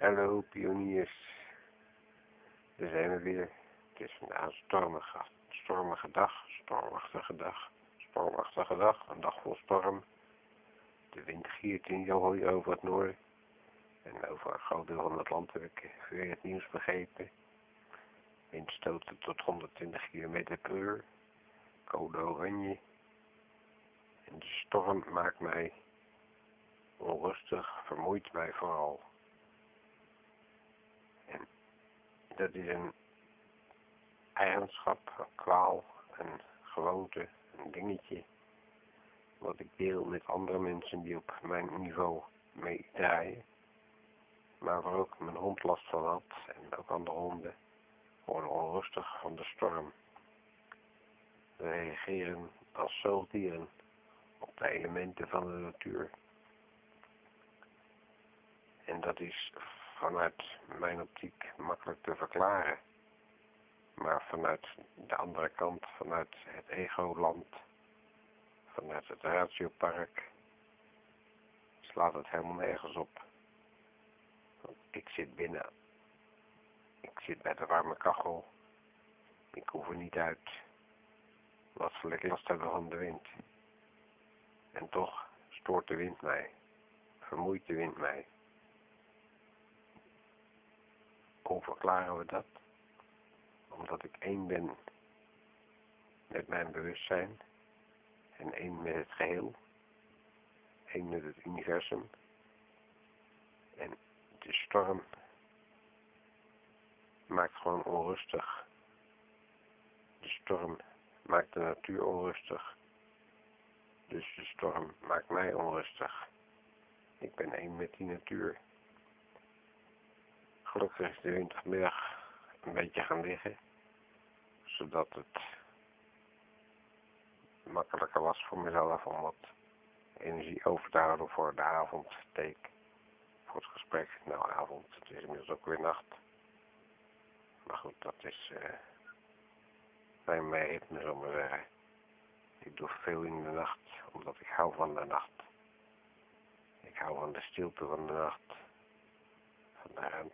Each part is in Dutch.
Hallo pioniers. Daar zijn we weer. Het is vandaag een stormige, stormige dag, stormachtige dag, stormachtige dag, een dag vol storm. De wind giert in Johoi over het noorden. En over een groot deel van het land heb ik weer het nieuws begrepen. Windstoten tot 120 km per uur. Code oranje. En de storm maakt mij onrustig, vermoeit mij vooral. En dat is een eigenschap, een kwaal, een gewoonte, een dingetje, wat ik deel met andere mensen die op mijn niveau meedraaien. Maar waar ook mijn hond last van had en ook andere honden worden onrustig van de storm. We reageren als zoogdieren op de elementen van de natuur. En dat is vanuit mijn optiek makkelijk te verklaren. Maar vanuit de andere kant, vanuit het egoland, vanuit het ratiopark, slaat het helemaal nergens op. Want ik zit binnen. Ik zit bij de warme kachel. Ik hoef er niet uit. Wat zal ik last hebben van de wind? En toch stoort de wind mij. Vermoeit de wind mij. Hoe verklaren we dat? Omdat ik één ben met mijn bewustzijn en één met het geheel, één met het universum. En de storm maakt gewoon onrustig. De storm maakt de natuur onrustig. Dus de storm maakt mij onrustig. Ik ben één met die natuur. Gelukkig is de wind een beetje gaan liggen, zodat het makkelijker was voor mezelf om wat energie over te houden voor de avondsteek, voor het gesprek. Nou, avond, het is inmiddels ook weer nacht. Maar goed, dat is uh, bij mijn ritme, zal maar zeggen. Ik doe veel in de nacht, omdat ik hou van de nacht. Ik hou van de stilte van de nacht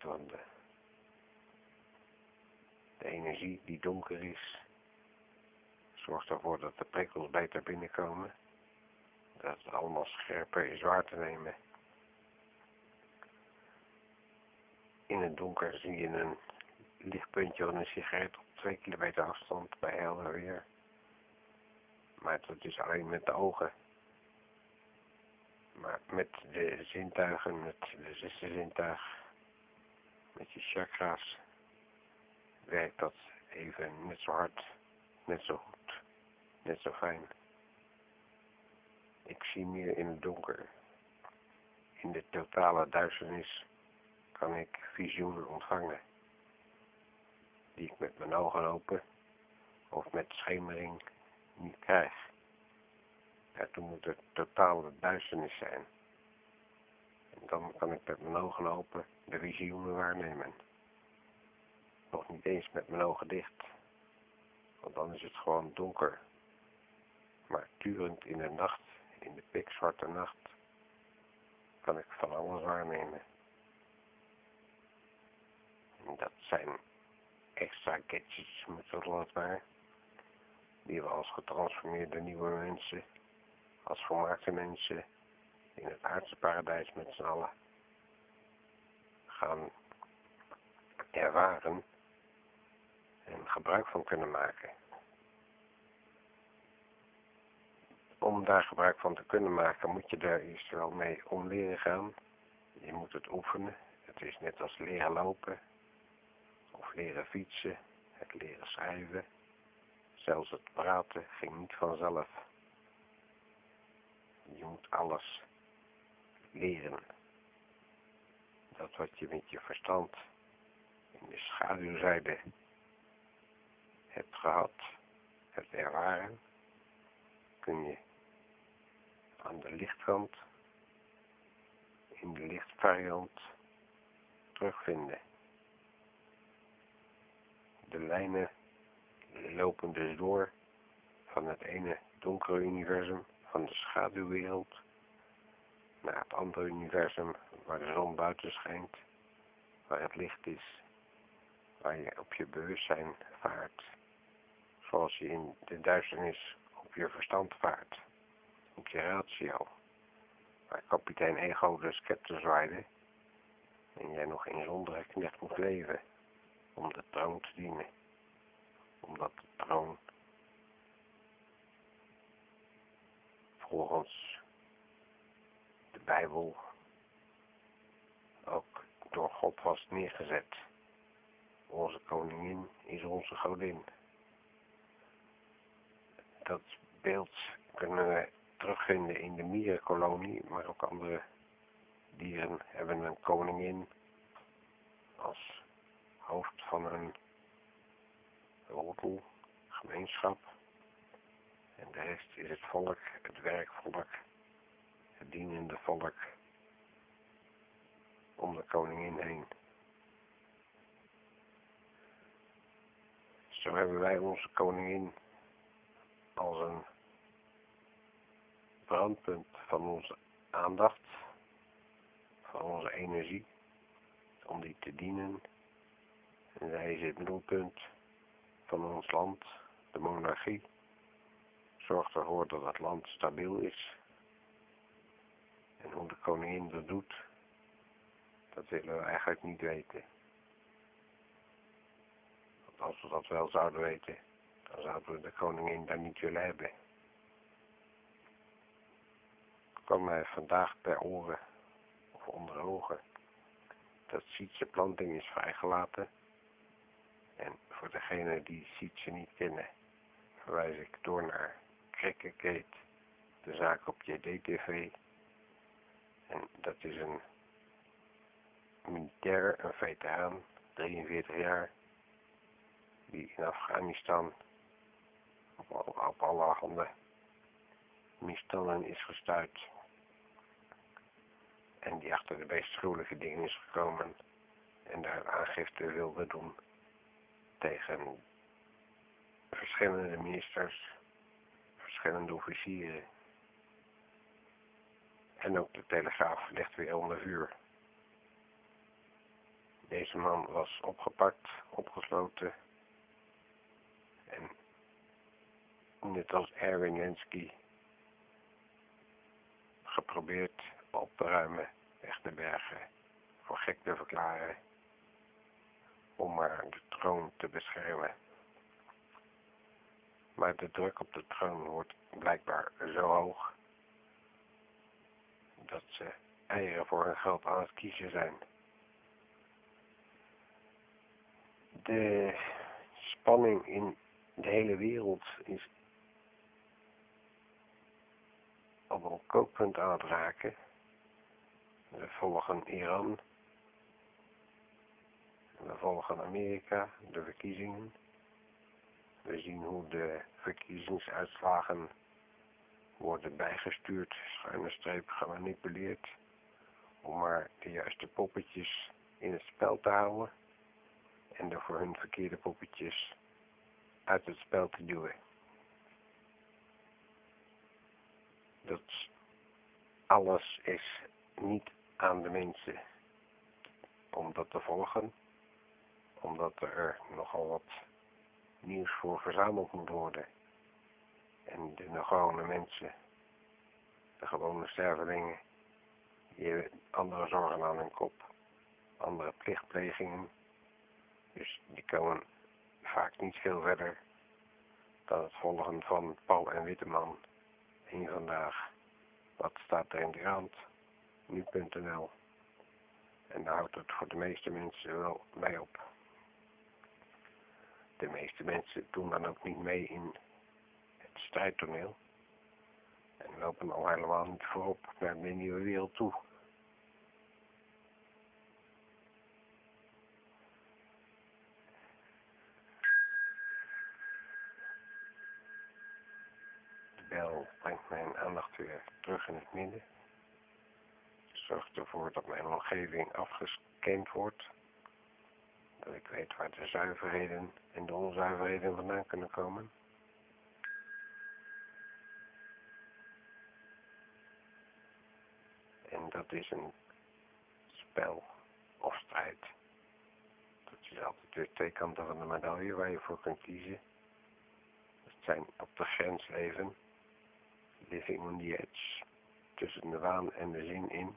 van de energie die donker is, zorgt ervoor dat de prikkels beter binnenkomen, dat het allemaal scherper is waar te nemen. In het donker zie je een lichtpuntje van een sigaret op twee kilometer afstand bij helder weer. Maar dat is alleen met de ogen. Maar met de zintuigen, met de zesde zintuig, met je chakra's werkt dat even net zo hard, net zo goed, net zo fijn. Ik zie meer in het donker. In de totale duisternis kan ik visioenen ontvangen, die ik met mijn ogen open of met schemering niet krijg. Daartoe moet het totale duisternis zijn. Dan kan ik met mijn ogen open de visioenen waarnemen. Nog niet eens met mijn ogen dicht, want dan is het gewoon donker. Maar turend in de nacht, in de pikzwarte nacht, kan ik van alles waarnemen. En dat zijn extra gadgets, met zo het waar, die we als getransformeerde nieuwe mensen, als volmaakte mensen, in het aardse paradijs met z'n allen gaan ervaren en gebruik van kunnen maken. Om daar gebruik van te kunnen maken moet je daar eerst wel mee om leren gaan. Je moet het oefenen. Het is net als leren lopen of leren fietsen, het leren schrijven. Zelfs het praten ging niet vanzelf. Je moet alles leren. Dat wat je met je verstand in de schaduwzijde hebt gehad, hebt ervaren, kun je aan de lichtkant, in de lichtvariant, terugvinden. De lijnen lopen dus door van het ene donkere universum, van de schaduwwereld, naar het andere universum waar de zon buiten schijnt waar het licht is, waar je op je bewustzijn vaart, zoals je in de duisternis op je verstand vaart, op je ratio, waar kapitein Ego de scepter zwaaide en jij nog in zondere knecht moet leven om de troon te dienen, omdat de troon volgens Bijbel ook door God was neergezet. Onze koningin is onze godin. Dat beeld kunnen we terugvinden in de mierenkolonie, maar ook andere dieren hebben een koningin als hoofd van een roepel, gemeenschap. En de rest is het volk, het werkvolk, het dienende volk om de koningin heen. Zo hebben wij onze koningin als een brandpunt van onze aandacht, van onze energie, om die te dienen. En zij is het middelpunt van ons land, de monarchie. Zorgt ervoor dat het land stabiel is. En hoe de koningin dat doet, dat willen we eigenlijk niet weten. Want als we dat wel zouden weten, dan zouden we de koningin daar niet willen hebben. Ik kwam mij vandaag per oren of onder ogen dat Sietse planting is vrijgelaten. En voor degene die Sietse niet kennen, verwijs ik door naar Krikkekate, de zaak op JDTV. En dat is een militair, een veteraan, 43 jaar, die in Afghanistan op, op allerhande misstanden is gestuurd. En die achter de meest gruwelijke dingen is gekomen en daar aangifte wilde doen tegen verschillende ministers, verschillende officieren. En ook de telegraaf ligt weer onder vuur. Deze man was opgepakt, opgesloten. En net als Erwin Lenski geprobeerd op te ruimen, weg te bergen, voor gek te verklaren, om maar de troon te beschermen. Maar de druk op de troon wordt blijkbaar zo hoog, dat ze eieren voor hun geld aan het kiezen zijn. de spanning in de hele wereld is op een kookpunt aan het raken. We volgen Iran. We volgen Amerika, de verkiezingen. We zien hoe de verkiezingsuitslagen worden bijgestuurd, schuine streep gemanipuleerd, om maar de juiste poppetjes in het spel te houden en er voor hun verkeerde poppetjes uit het spel te duwen. Dat alles is niet aan de mensen om dat te volgen, omdat er nogal wat nieuws voor verzameld moet worden. En de gewone mensen, de gewone stervelingen, die hebben andere zorgen aan hun kop, andere plichtplegingen, dus die komen vaak niet veel verder dan het volgen van Paul en Witteman in vandaag. Wat staat er in de krant? Nu.nl. En daar houdt het voor de meeste mensen wel mee op. De meeste mensen doen dan ook niet mee in strijdtoneel. En lopen al helemaal niet voorop naar de nieuwe wereld toe. bel brengt mijn aandacht weer terug in het midden. Zorgt ervoor dat mijn omgeving afgescand wordt. Dat ik weet waar de zuiverheden en de onzuiverheden vandaan kunnen komen. En dat is een spel of strijd. Is altijd weer twee kanten van de medaille waar je voor kunt kiezen. Het zijn op de grens leven, living on the edge, tussen de waan en de zin in,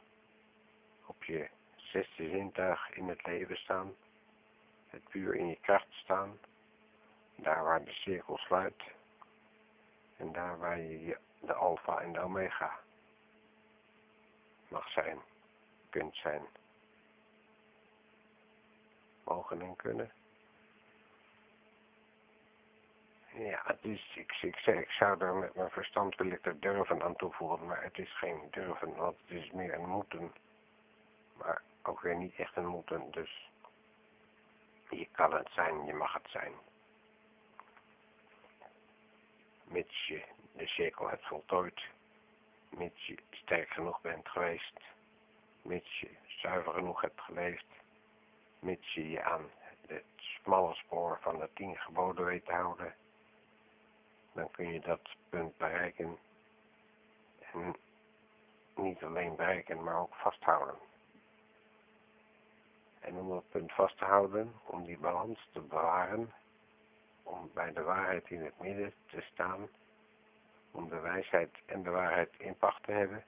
op je zesde zintuig in het leven staan, het puur in je kracht staan, daar waar de cirkel sluit. En daar waar je de alfa en de omega mag zijn, kunt zijn, mogen en kunnen. Ja, het is, ik, ik, ik zou er met mijn verstand wil ik er durven aan toevoegen, maar het is geen durven, want het is meer een moeten. Maar ook weer niet echt een moeten, dus je kan het zijn, je mag het zijn. Mits je de cirkel hebt voltooid, mits je sterk genoeg bent geweest, mits je zuiver genoeg hebt geleefd, mits je je aan het smalle spoor van de tien geboden weet te houden, dan kun je dat punt bereiken en niet alleen bereiken, maar ook vasthouden. En om dat punt vast te houden, om die balans te bewaren, om bij de waarheid in het midden te staan, om de wijsheid en de waarheid in pacht te hebben,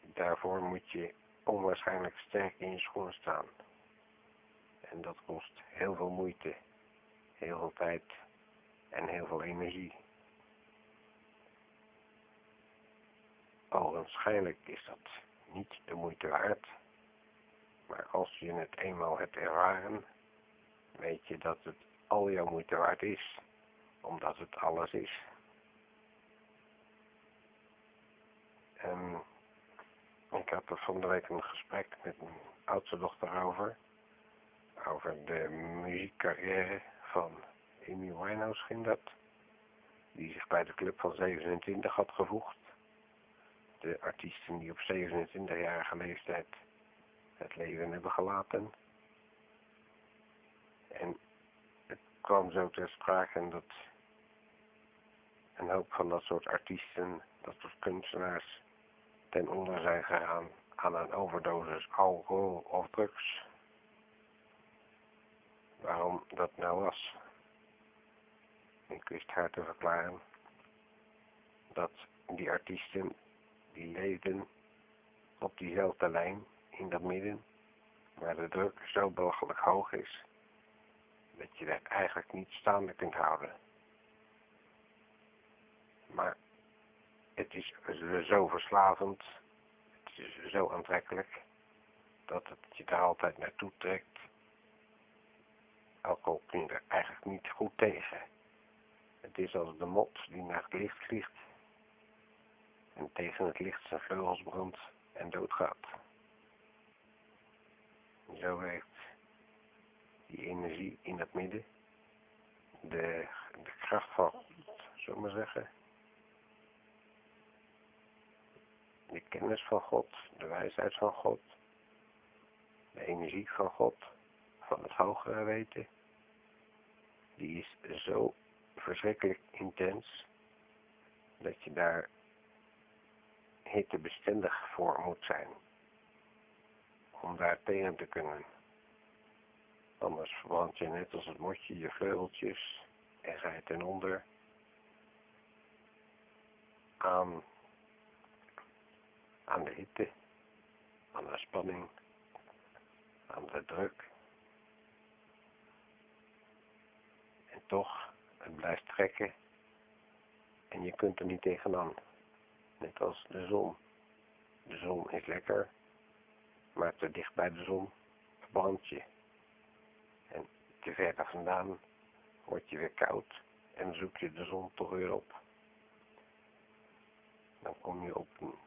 daarvoor moet je onwaarschijnlijk sterk in je schoen staan. En dat kost heel veel moeite, heel veel tijd en heel veel energie. Ogenschijnlijk is dat niet de moeite waard, maar als je het eenmaal hebt ervaren, weet je dat het al jouw moeite waard is, omdat het alles is. En ik had er van de week een gesprek met mijn oudste dochter over, over de muziekcarrière van Amy Winehouse ging dat, die zich bij de club van 27 had gevoegd. De artiesten die op 27-jarige leeftijd het leven hebben gelaten. En het kwam zo ter sprake dat een hoop van dat soort artiesten, dat soort kunstenaars, ten onder zijn gegaan aan een overdosis alcohol of drugs. Waarom dat nou was. Ik wist haar te verklaren dat die artiesten die leefden op diezelfde lijn in dat midden, waar de druk zo belachelijk hoog is, dat je er eigenlijk niet staande kunt houden. Maar het is zo verslavend, het is zo aantrekkelijk, dat het je daar altijd naartoe trekt. Alcohol kun je er eigenlijk niet goed tegen. Het is als de mot die naar het licht vliegt en tegen het licht zijn vleugels brandt en doodgaat. Zo werkt die energie in het midden, de, de kracht van God, zullen we zeggen, de kennis van God, de wijsheid van God, de energie van God, van het hogere weten, die is zo verschrikkelijk intens dat je daar hittebestendig voor moet zijn om daar tegen te kunnen. Anders verbrand je net als het motje je vleugeltjes en ga je ten onder aan aan de hitte, aan de spanning, aan de druk. En toch, het blijft trekken en je kunt er niet tegenaan. Net als de zon. De zon is lekker, maar te dicht bij de zon verbrand je. En te ver daar vandaan word je weer koud en zoek je de zon toch weer op. Dan kom je op een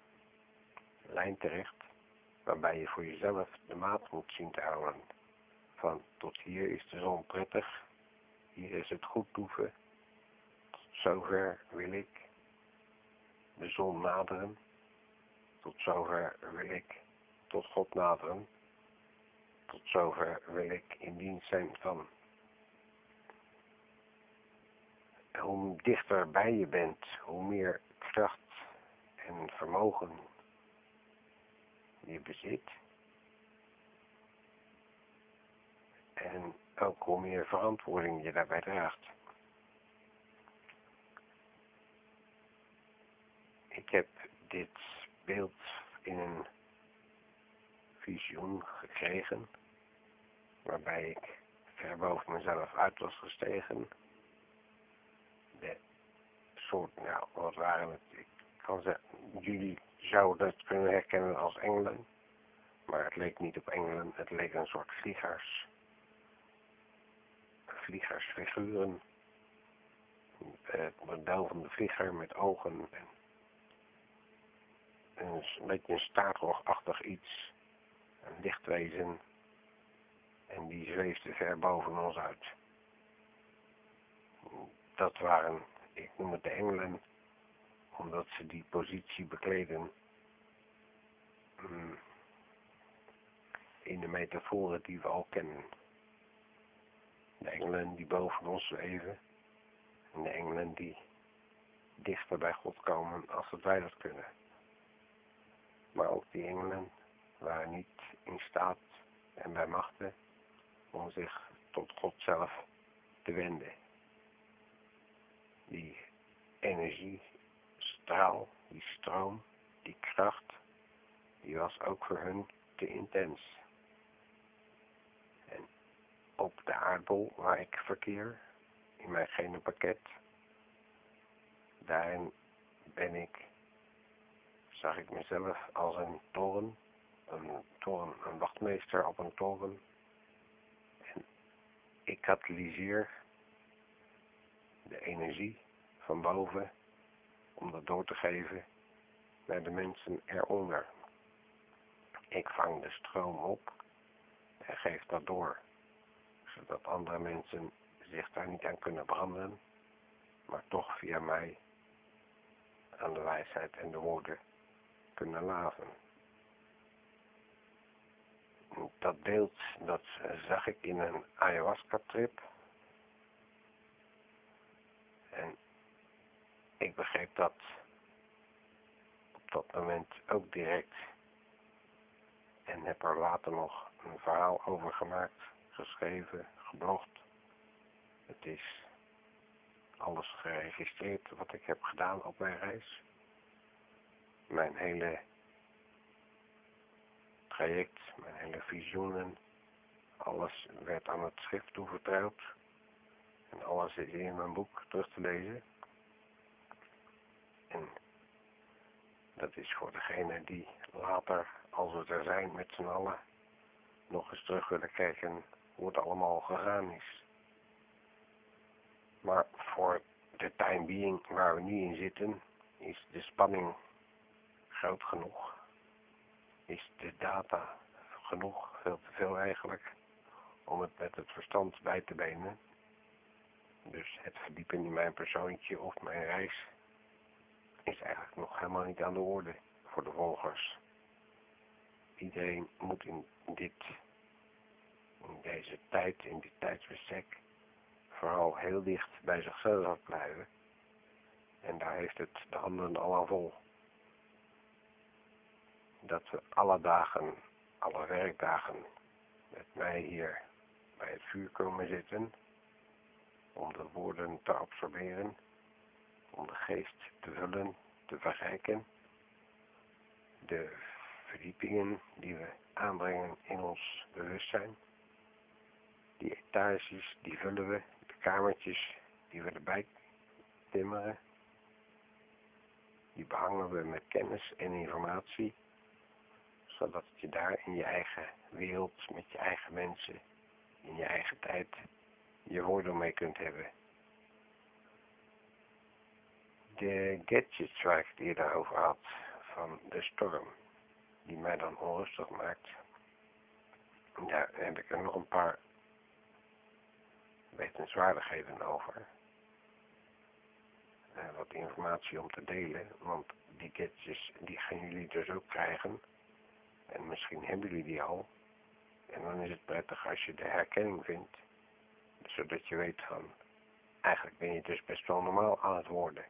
lijn terecht, waarbij je voor jezelf de maat moet zien te houden. Van tot hier is de zon prettig, hier is het goed toeven, tot zover wil ik de zon naderen, tot zover wil ik tot God naderen, tot zover wil ik in dienst zijn van. Hoe dichter bij je bent, hoe meer kracht en vermogen je bezit, En ook hoe meer verantwoording je daarbij draagt. Ik heb dit beeld in een visioen gekregen, waarbij ik ver boven mezelf uit was gestegen. De soort, nou, wat waren het? Ik kan zeggen, jullie zouden het kunnen herkennen als engelen, maar het leek niet op engelen, het leek een soort vliegers, vliegersfiguren, het model van de vlieger met ogen en een, beetje een iets, een lichtwezen, en die zweefde ver boven ons uit. Dat waren, ik noem het de engelen, omdat ze die positie bekleden mm, in de metaforen die we al kennen. De engelen die boven ons zweven en de engelen die dichter bij God komen als dat wij dat kunnen. Maar ook die engelen waren niet in staat en bij machten om zich tot God zelf te wenden. Die energie, straal, die stroom, die kracht, die was ook voor hun te intens. En op de aardbol waar ik verkeer, in mijn gene pakket, daarin ben ik zag ik mezelf als een toren, een toren, een wachtmeester op een toren. En ik katalyseer de energie van boven om dat door te geven naar de mensen eronder. Ik vang de stroom op en geef dat door, zodat andere mensen zich daar niet aan kunnen branden, maar toch via mij aan de wijsheid en de woorden kunnen laven. Dat beeld, dat zag ik in een ayahuasca-trip. En ik begreep dat op dat moment ook direct. En heb er later nog een verhaal over gemaakt, geschreven, geblogd. Het is alles geregistreerd wat ik heb gedaan op mijn reis mijn hele traject, mijn hele visioenen, alles werd aan het schrift toevertrouwd. En alles is in mijn boek terug te lezen. En dat is voor degene die later, als we er zijn met z'n allen, nog eens terug willen kijken hoe het allemaal gegaan is. Maar voor de time being waar we nu in zitten, is de spanning groot genoeg? Is de data genoeg, veel te veel eigenlijk, om het met het verstand bij te benen? Dus het verdiepen in mijn persoontje of mijn reis is eigenlijk nog helemaal niet aan de orde voor de volgers. Iedereen moet in dit, in deze tijd, in dit tijdsbestek, vooral heel dicht bij zichzelf blijven. En daar heeft het de handen al aan vol dat we alle dagen, alle werkdagen met mij hier bij het vuur komen zitten om de woorden te absorberen, om de geest te vullen, te verrijken, de verdiepingen die we aanbrengen in ons bewustzijn, die etages die vullen we, de kamertjes die we erbij timmeren, die behangen we met kennis en informatie zodat je daar in je eigen wereld, met je eigen mensen, in je eigen tijd, je voordeel mee kunt hebben. De gadgets waar ik het eerder over had, van de storm, die mij dan onrustig maakt, daar heb ik er nog een paar wetenswaardigheden over. Uh, wat informatie om te delen, want die gadgets die gaan jullie dus ook krijgen en misschien hebben jullie die al. En dan is het prettig als je de herkenning vindt. Zodat je weet van, eigenlijk ben je dus best wel normaal aan het worden.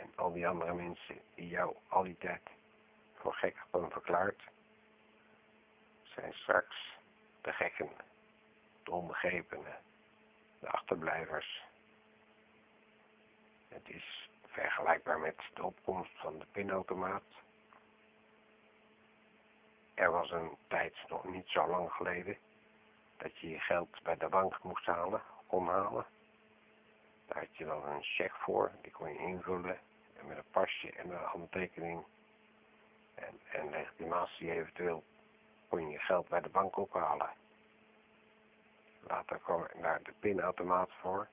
En al die andere mensen die jou al die tijd voor gek hebben verklaard, zijn straks de gekken de onbegrepenen, de achterblijvers. Het is vergelijkbaar met de opkomst van de pinautomaat. Er was een tijd, nog niet zo lang geleden, dat je je geld bij de bank moest halen, kon halen. Daar had je dan een cheque voor, die kon je invullen en met een pasje en een handtekening en, en legitimatie eventueel kon je je geld bij de bank ophalen. Later kwam naar de pinautomaat voor,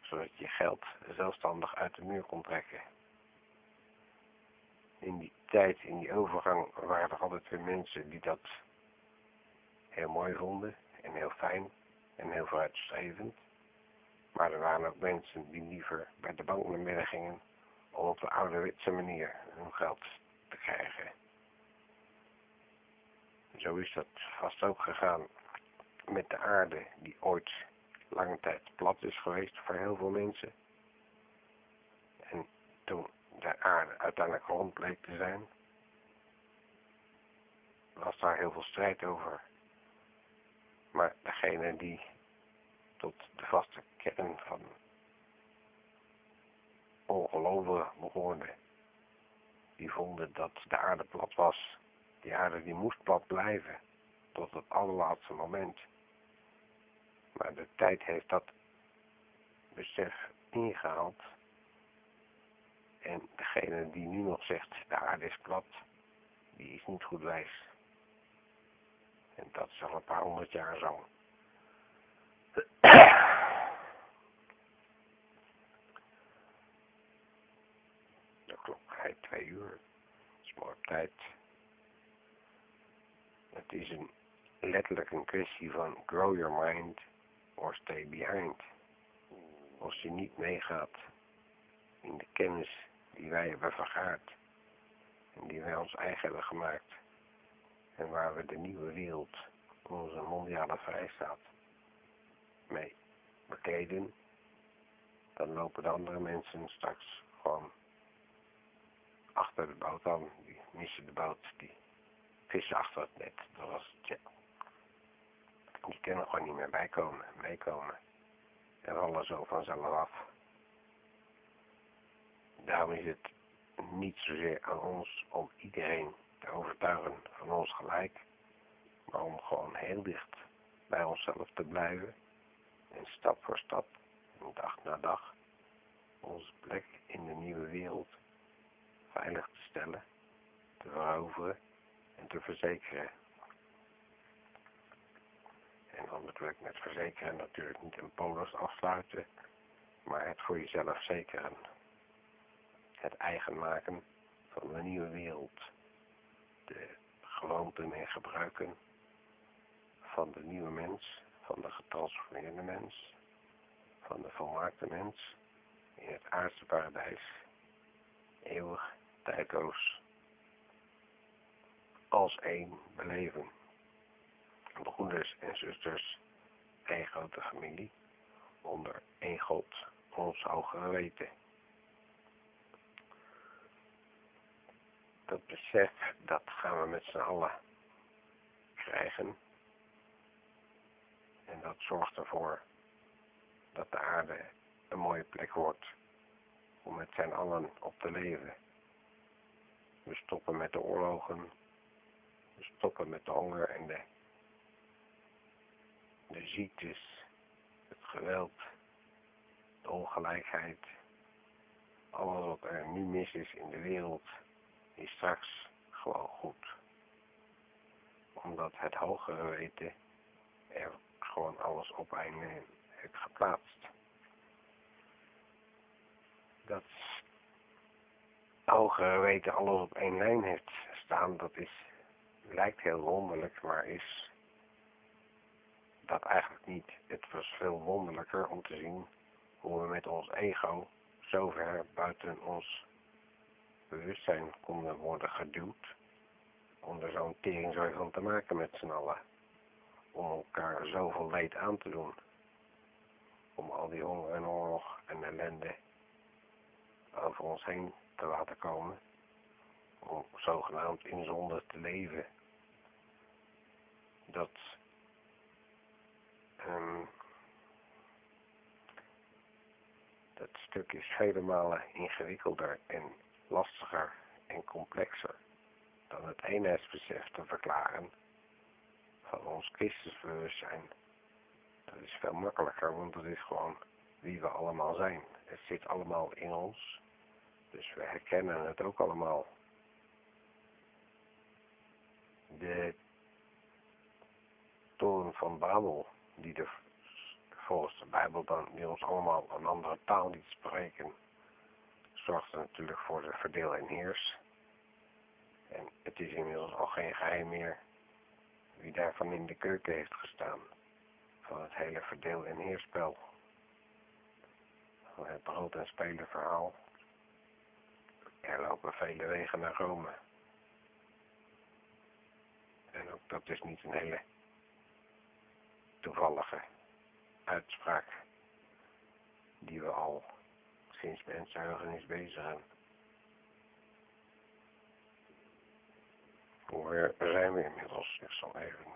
zodat je geld zelfstandig uit de muur kon trekken. In die tijd, in die overgang, waren er altijd weer mensen die dat heel mooi vonden en heel fijn en heel vooruitstrevend. Maar er waren ook mensen die liever bij de bank naar binnen gingen om op de ouderwetse manier hun geld te krijgen. Zo is dat vast ook gegaan met de aarde die ooit lange tijd plat is geweest voor heel veel mensen. En toen de aarde uiteindelijk rond bleek te zijn, was daar heel veel strijd over. Maar degene die tot de vaste kern van ongelovigen behoorde, die vonden dat de aarde plat was. Die aarde die moest plat blijven, tot het allerlaatste moment. Maar de tijd heeft dat besef ingehaald. En degene die nu nog zegt, de aarde is plat, die is niet goed wijs. En dat is al een paar honderd jaar zo. De klok hij twee uur. Dat is mooi op tijd. Het is een, letterlijk een kwestie van grow your mind or stay behind. Als je niet meegaat in de kennis die wij hebben vergaard en die wij ons eigen hebben gemaakt en waar we de nieuwe wereld, onze mondiale vrijstaat, mee bekleden, dan lopen de andere mensen straks gewoon achter de boot aan. Die missen de boot, die vissen achter het net. Dat was het. Die kunnen gewoon niet meer bijkomen, meekomen. En rollen zo vanzelf af. Daarom is het niet zozeer aan ons om iedereen te overtuigen van ons gelijk, maar om gewoon heel dicht bij onszelf te blijven en stap voor stap, dag na dag, onze plek in de nieuwe wereld veilig te stellen, te veroveren en te verzekeren. En dan bedoel met verzekeren natuurlijk niet een polis afsluiten, maar het voor jezelf zekeren. Het eigen maken van de nieuwe wereld. De gewoonten en gebruiken van de nieuwe mens, van de getransformeerde mens, van de volmaakte mens in het aardse paradijs. Eeuwig, tijdloos, als één beleven. Broeders en zusters, één grote familie, onder één God, ons hogere weten. Dat besef, dat gaan we met z'n allen krijgen. En dat zorgt ervoor dat de aarde een mooie plek wordt om met z'n allen op te leven. We stoppen met de oorlogen, we stoppen met de honger en de, de ziektes, het geweld, de ongelijkheid. Alles wat er nu mis is in de wereld, is straks gewoon goed. Omdat het hogere weten er gewoon alles op een heeft geplaatst. Dat hogere weten alles op één lijn heeft staan, dat is, lijkt heel wonderlijk, maar is dat eigenlijk niet. Het was veel wonderlijker om te zien hoe we met ons ego zo ver buiten ons bewustzijn konden worden geduwd om er zo'n teringzooi van te maken met z'n allen om elkaar zoveel leed aan te doen. Om al die honger en oorlog en ellende over ons heen te laten komen. Om zogenaamd in zonde te leven. Dat um, dat stuk is vele malen ingewikkelder en lastiger en complexer dan het eenheidsbesef te verklaren van ons Christusbewustzijn. Dat is veel makkelijker, want dat is gewoon wie we allemaal zijn. Het zit allemaal in ons, dus we herkennen het ook allemaal. De toren van Babel, die de, volgens de Bijbel dan, die ons allemaal een andere taal liet spreken, zorgde natuurlijk voor de verdeel en heers. En het is inmiddels al geen geheim meer wie daarvan in de keuken heeft gestaan. Van het hele verdeel en heerspel. Van het brood en spelen verhaal. Er lopen vele wegen naar Rome. En ook dat is niet een hele toevallige uitspraak die we al sinds mensenheugenis Hoe zijn we inmiddels? Ik zal even...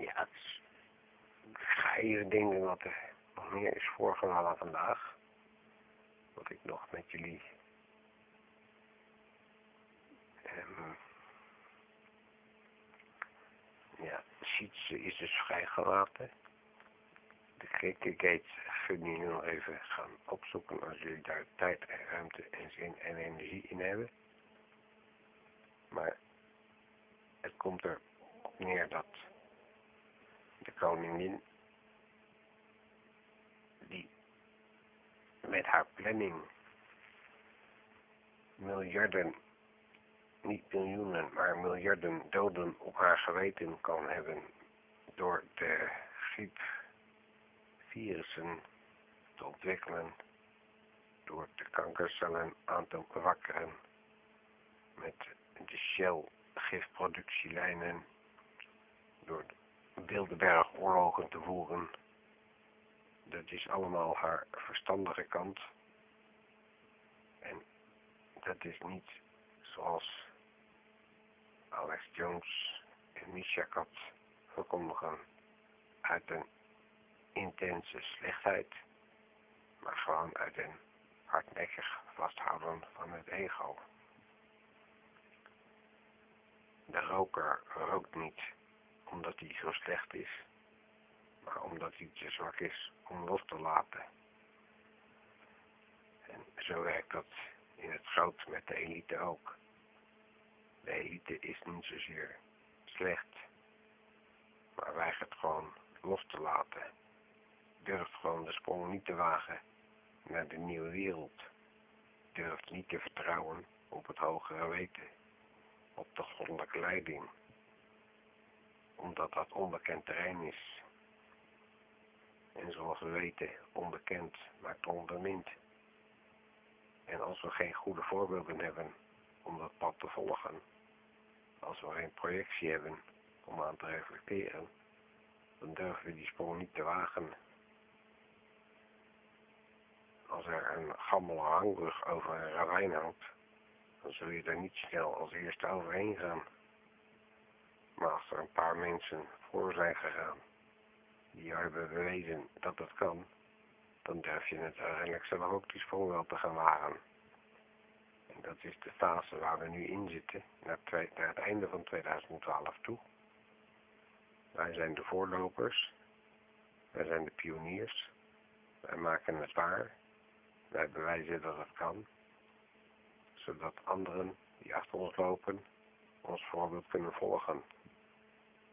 Ja, even denken wat er nog meer is voorgevallen vandaag. Wat ik nog met jullie... Um, ja, Sietse is dus vrijgelaten de nu nog even gaan opzoeken als jullie daar tijd en ruimte en zin en energie in hebben. Maar het komt er neer dat de koningin die met haar planning miljarden, niet miljoenen, maar miljarden doden op haar geweten kan hebben door de griep virussen te ontwikkelen door de kankercellen aan te wakkeren met de Shell gifproductielijnen door Bilderberg oorlogen te voeren. Dat is allemaal haar verstandige kant. En dat is niet zoals Alex Jones en Misha Kat verkondigen uit een intense slechtheid, maar gewoon uit een hardnekkig vasthouden van het ego. De roker rookt niet omdat hij zo slecht is, maar omdat hij te zwak is om los te laten. En zo werkt dat in het groot met de elite ook. De elite is niet zozeer slecht, maar weigert gewoon los te laten durft gewoon de sprong niet te wagen naar de nieuwe wereld. Durft niet te vertrouwen op het hogere weten, op de goddelijke leiding, omdat dat onbekend terrein is. En zoals we weten, onbekend maakt onbemind. En als we geen goede voorbeelden hebben om dat pad te volgen, als we geen projectie hebben om aan te reflecteren, dan durven we die sprong niet te wagen als er een gammele hangbrug over een ravijn hangt, dan zul je er niet snel als eerste overheen gaan. Maar als er een paar mensen voor zijn gegaan, die hebben bewezen dat dat kan, dan durf je het uiteindelijk zelf ook die sprong wel te gaan wagen. En dat is de fase waar we nu in zitten, naar, naar het einde van 2012 toe. Wij zijn de voorlopers, wij zijn de pioniers, wij maken het waar wij bewijzen dat het kan, zodat anderen die achter ons lopen ons voorbeeld kunnen volgen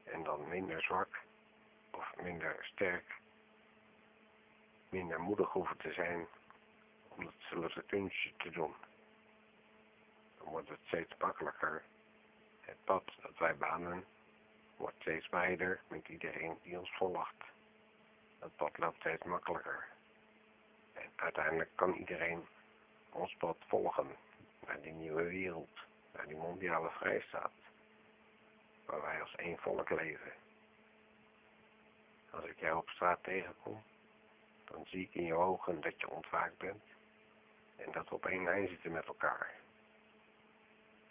en dan minder zwak of minder sterk, minder moedig hoeven te zijn om hetzelfde kunstje te doen. Dan wordt het steeds makkelijker. Het pad dat wij banen wordt steeds breder met iedereen die ons volgt. Het pad loopt steeds makkelijker. Uiteindelijk kan iedereen ons pad volgen naar die nieuwe wereld, naar die mondiale vrijstaat, waar wij als één volk leven. Als ik jou op straat tegenkom, dan zie ik in je ogen dat je ontwaakt bent en dat we op één lijn zitten met elkaar.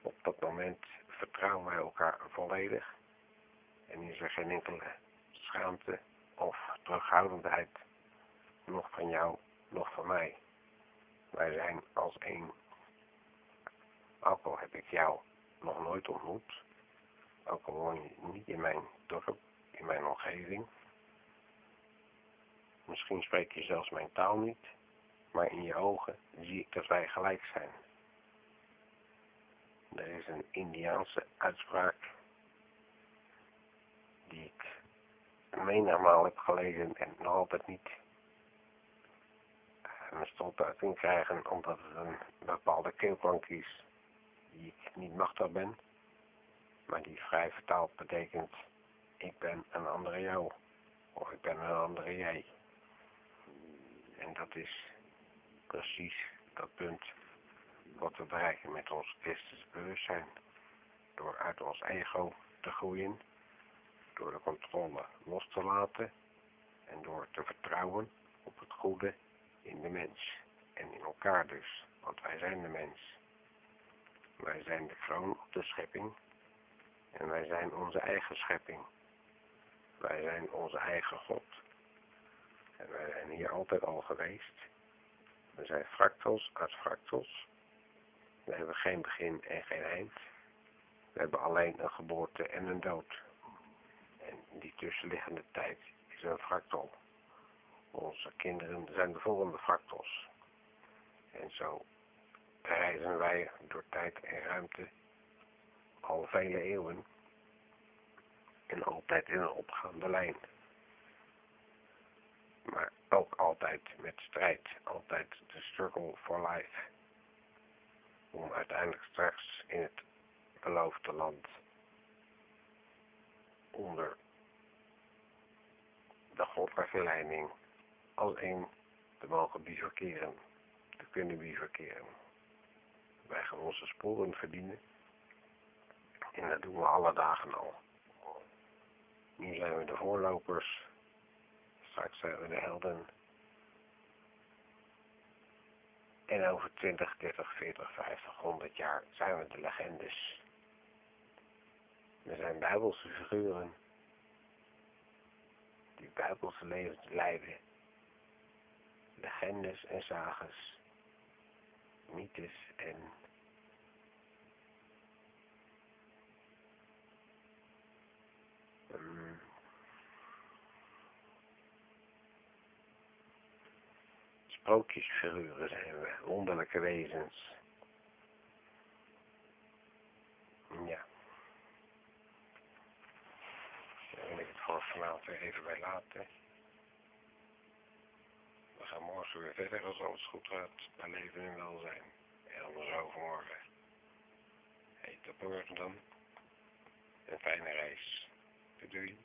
Op dat moment vertrouwen wij elkaar volledig en is er geen enkele schaamte of terughoudendheid, nog van jou, nog van mij. Wij zijn als één. Ook al heb ik jou nog nooit ontmoet, ook al woon je niet in mijn dorp, in mijn omgeving. Misschien spreek je zelfs mijn taal niet, maar in je ogen zie ik dat wij gelijk zijn. Er is een Indiaanse uitspraak die ik menigmaal heb gelezen en nog altijd niet uit in krijgen omdat het een bepaalde keelklank is die ik niet machtig ben, maar die vrij vertaald betekent ik ben een andere jou of ik ben een andere jij. En dat is precies dat punt wat we bereiken met ons esthetisch bewustzijn. Door uit ons ego te groeien, door de controle los te laten en door te vertrouwen op het goede in de mens en in elkaar dus, want wij zijn de mens. Wij zijn de kroon op de schepping en wij zijn onze eigen schepping. Wij zijn onze eigen God. En wij zijn hier altijd al geweest. We zijn fractals uit fractals. We hebben geen begin en geen eind. We hebben alleen een geboorte en een dood. En die tussenliggende tijd is een fractal. Onze kinderen zijn de volgende fractals. En zo reizen wij door tijd en ruimte al vele eeuwen en altijd in een opgaande lijn. Maar ook altijd met strijd, altijd de struggle for life. Om uiteindelijk straks in het beloofde land onder de goddelijke leiding als een te mogen bivakeren, te kunnen bivakeren. Wij gaan onze sporen verdienen en dat doen we alle dagen al. Nu zijn we de voorlopers, straks zijn we de helden. En over 20, 30, 40, 50, 100 jaar zijn we de legendes. We zijn bijbelse figuren die bijbelse levens leiden legendes en sages, mythes en um, sprookjesfiguren zijn we, wonderlijke wezens. Ja. Daar wil ik het voor vanavond even bij laten gaan morgen weer verder als alles goed gaat bij leven en welzijn. En anders overmorgen. Hey, tot morgen dan. Een fijne reis. Doei.